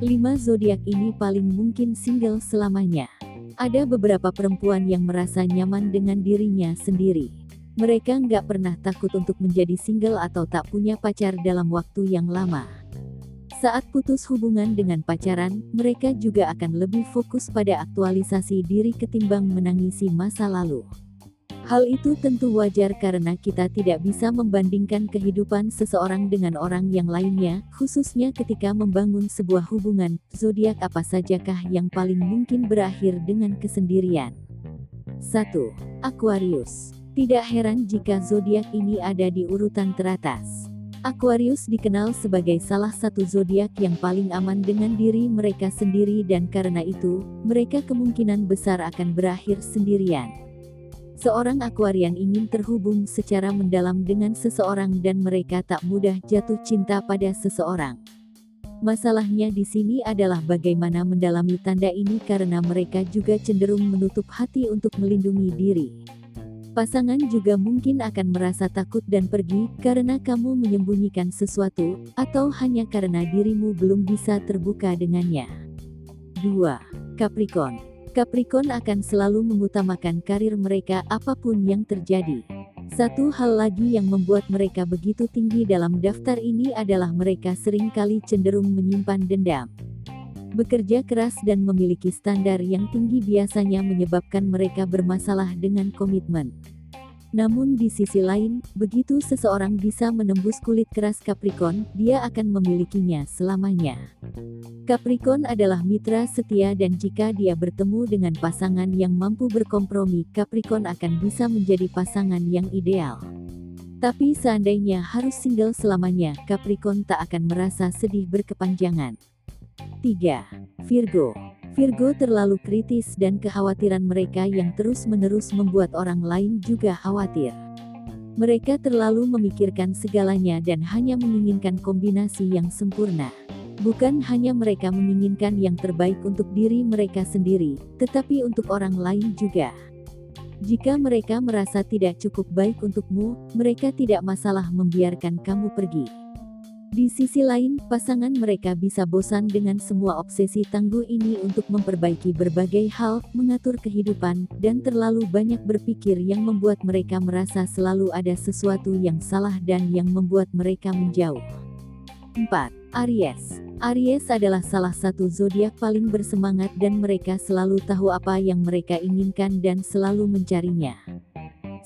Lima zodiak ini paling mungkin single selamanya. Ada beberapa perempuan yang merasa nyaman dengan dirinya sendiri. Mereka nggak pernah takut untuk menjadi single atau tak punya pacar dalam waktu yang lama. Saat putus hubungan dengan pacaran, mereka juga akan lebih fokus pada aktualisasi diri ketimbang menangisi masa lalu. Hal itu tentu wajar karena kita tidak bisa membandingkan kehidupan seseorang dengan orang yang lainnya, khususnya ketika membangun sebuah hubungan. Zodiak apa sajakah yang paling mungkin berakhir dengan kesendirian? 1. Aquarius. Tidak heran jika zodiak ini ada di urutan teratas. Aquarius dikenal sebagai salah satu zodiak yang paling aman dengan diri mereka sendiri dan karena itu, mereka kemungkinan besar akan berakhir sendirian. Seorang Aquarian ingin terhubung secara mendalam dengan seseorang dan mereka tak mudah jatuh cinta pada seseorang. Masalahnya di sini adalah bagaimana mendalami tanda ini karena mereka juga cenderung menutup hati untuk melindungi diri. Pasangan juga mungkin akan merasa takut dan pergi karena kamu menyembunyikan sesuatu, atau hanya karena dirimu belum bisa terbuka dengannya. 2. Capricorn Capricorn akan selalu mengutamakan karir mereka apa pun yang terjadi. Satu hal lagi yang membuat mereka begitu tinggi dalam daftar ini adalah mereka sering kali cenderung menyimpan dendam. Bekerja keras dan memiliki standar yang tinggi biasanya menyebabkan mereka bermasalah dengan komitmen. Namun di sisi lain, begitu seseorang bisa menembus kulit keras Capricorn, dia akan memilikinya selamanya. Capricorn adalah mitra setia dan jika dia bertemu dengan pasangan yang mampu berkompromi, Capricorn akan bisa menjadi pasangan yang ideal. Tapi seandainya harus single selamanya, Capricorn tak akan merasa sedih berkepanjangan. 3. Virgo Virgo terlalu kritis dan kekhawatiran mereka yang terus-menerus membuat orang lain juga khawatir. Mereka terlalu memikirkan segalanya dan hanya menginginkan kombinasi yang sempurna. Bukan hanya mereka menginginkan yang terbaik untuk diri mereka sendiri, tetapi untuk orang lain juga. Jika mereka merasa tidak cukup baik untukmu, mereka tidak masalah membiarkan kamu pergi. Di sisi lain, pasangan mereka bisa bosan dengan semua obsesi tangguh ini untuk memperbaiki berbagai hal, mengatur kehidupan, dan terlalu banyak berpikir yang membuat mereka merasa selalu ada sesuatu yang salah dan yang membuat mereka menjauh. 4. Aries Aries adalah salah satu zodiak paling bersemangat dan mereka selalu tahu apa yang mereka inginkan dan selalu mencarinya.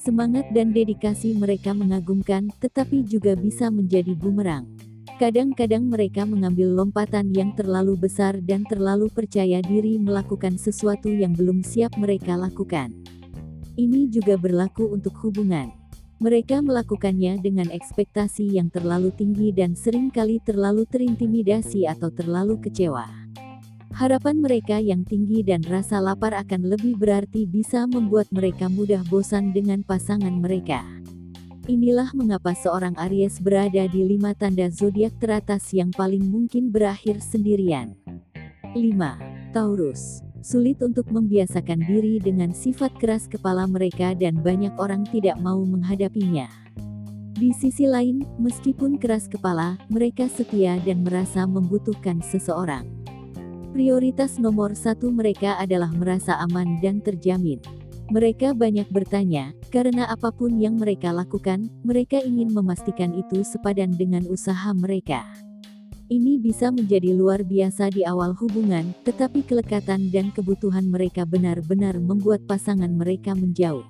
Semangat dan dedikasi mereka mengagumkan, tetapi juga bisa menjadi bumerang. Kadang-kadang mereka mengambil lompatan yang terlalu besar dan terlalu percaya diri melakukan sesuatu yang belum siap mereka lakukan. Ini juga berlaku untuk hubungan. Mereka melakukannya dengan ekspektasi yang terlalu tinggi dan sering kali terlalu terintimidasi atau terlalu kecewa. Harapan mereka yang tinggi dan rasa lapar akan lebih berarti bisa membuat mereka mudah bosan dengan pasangan mereka. Inilah mengapa seorang Aries berada di lima tanda zodiak teratas yang paling mungkin berakhir sendirian. 5. Taurus Sulit untuk membiasakan diri dengan sifat keras kepala mereka dan banyak orang tidak mau menghadapinya. Di sisi lain, meskipun keras kepala, mereka setia dan merasa membutuhkan seseorang. Prioritas nomor satu mereka adalah merasa aman dan terjamin. Mereka banyak bertanya, karena apa pun yang mereka lakukan, mereka ingin memastikan itu sepadan dengan usaha mereka. Ini bisa menjadi luar biasa di awal hubungan, tetapi kelekatan dan kebutuhan mereka benar-benar membuat pasangan mereka menjauh.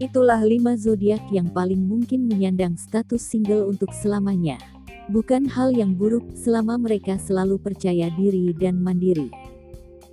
Itulah lima zodiak yang paling mungkin menyandang status single untuk selamanya. Bukan hal yang buruk selama mereka selalu percaya diri dan mandiri.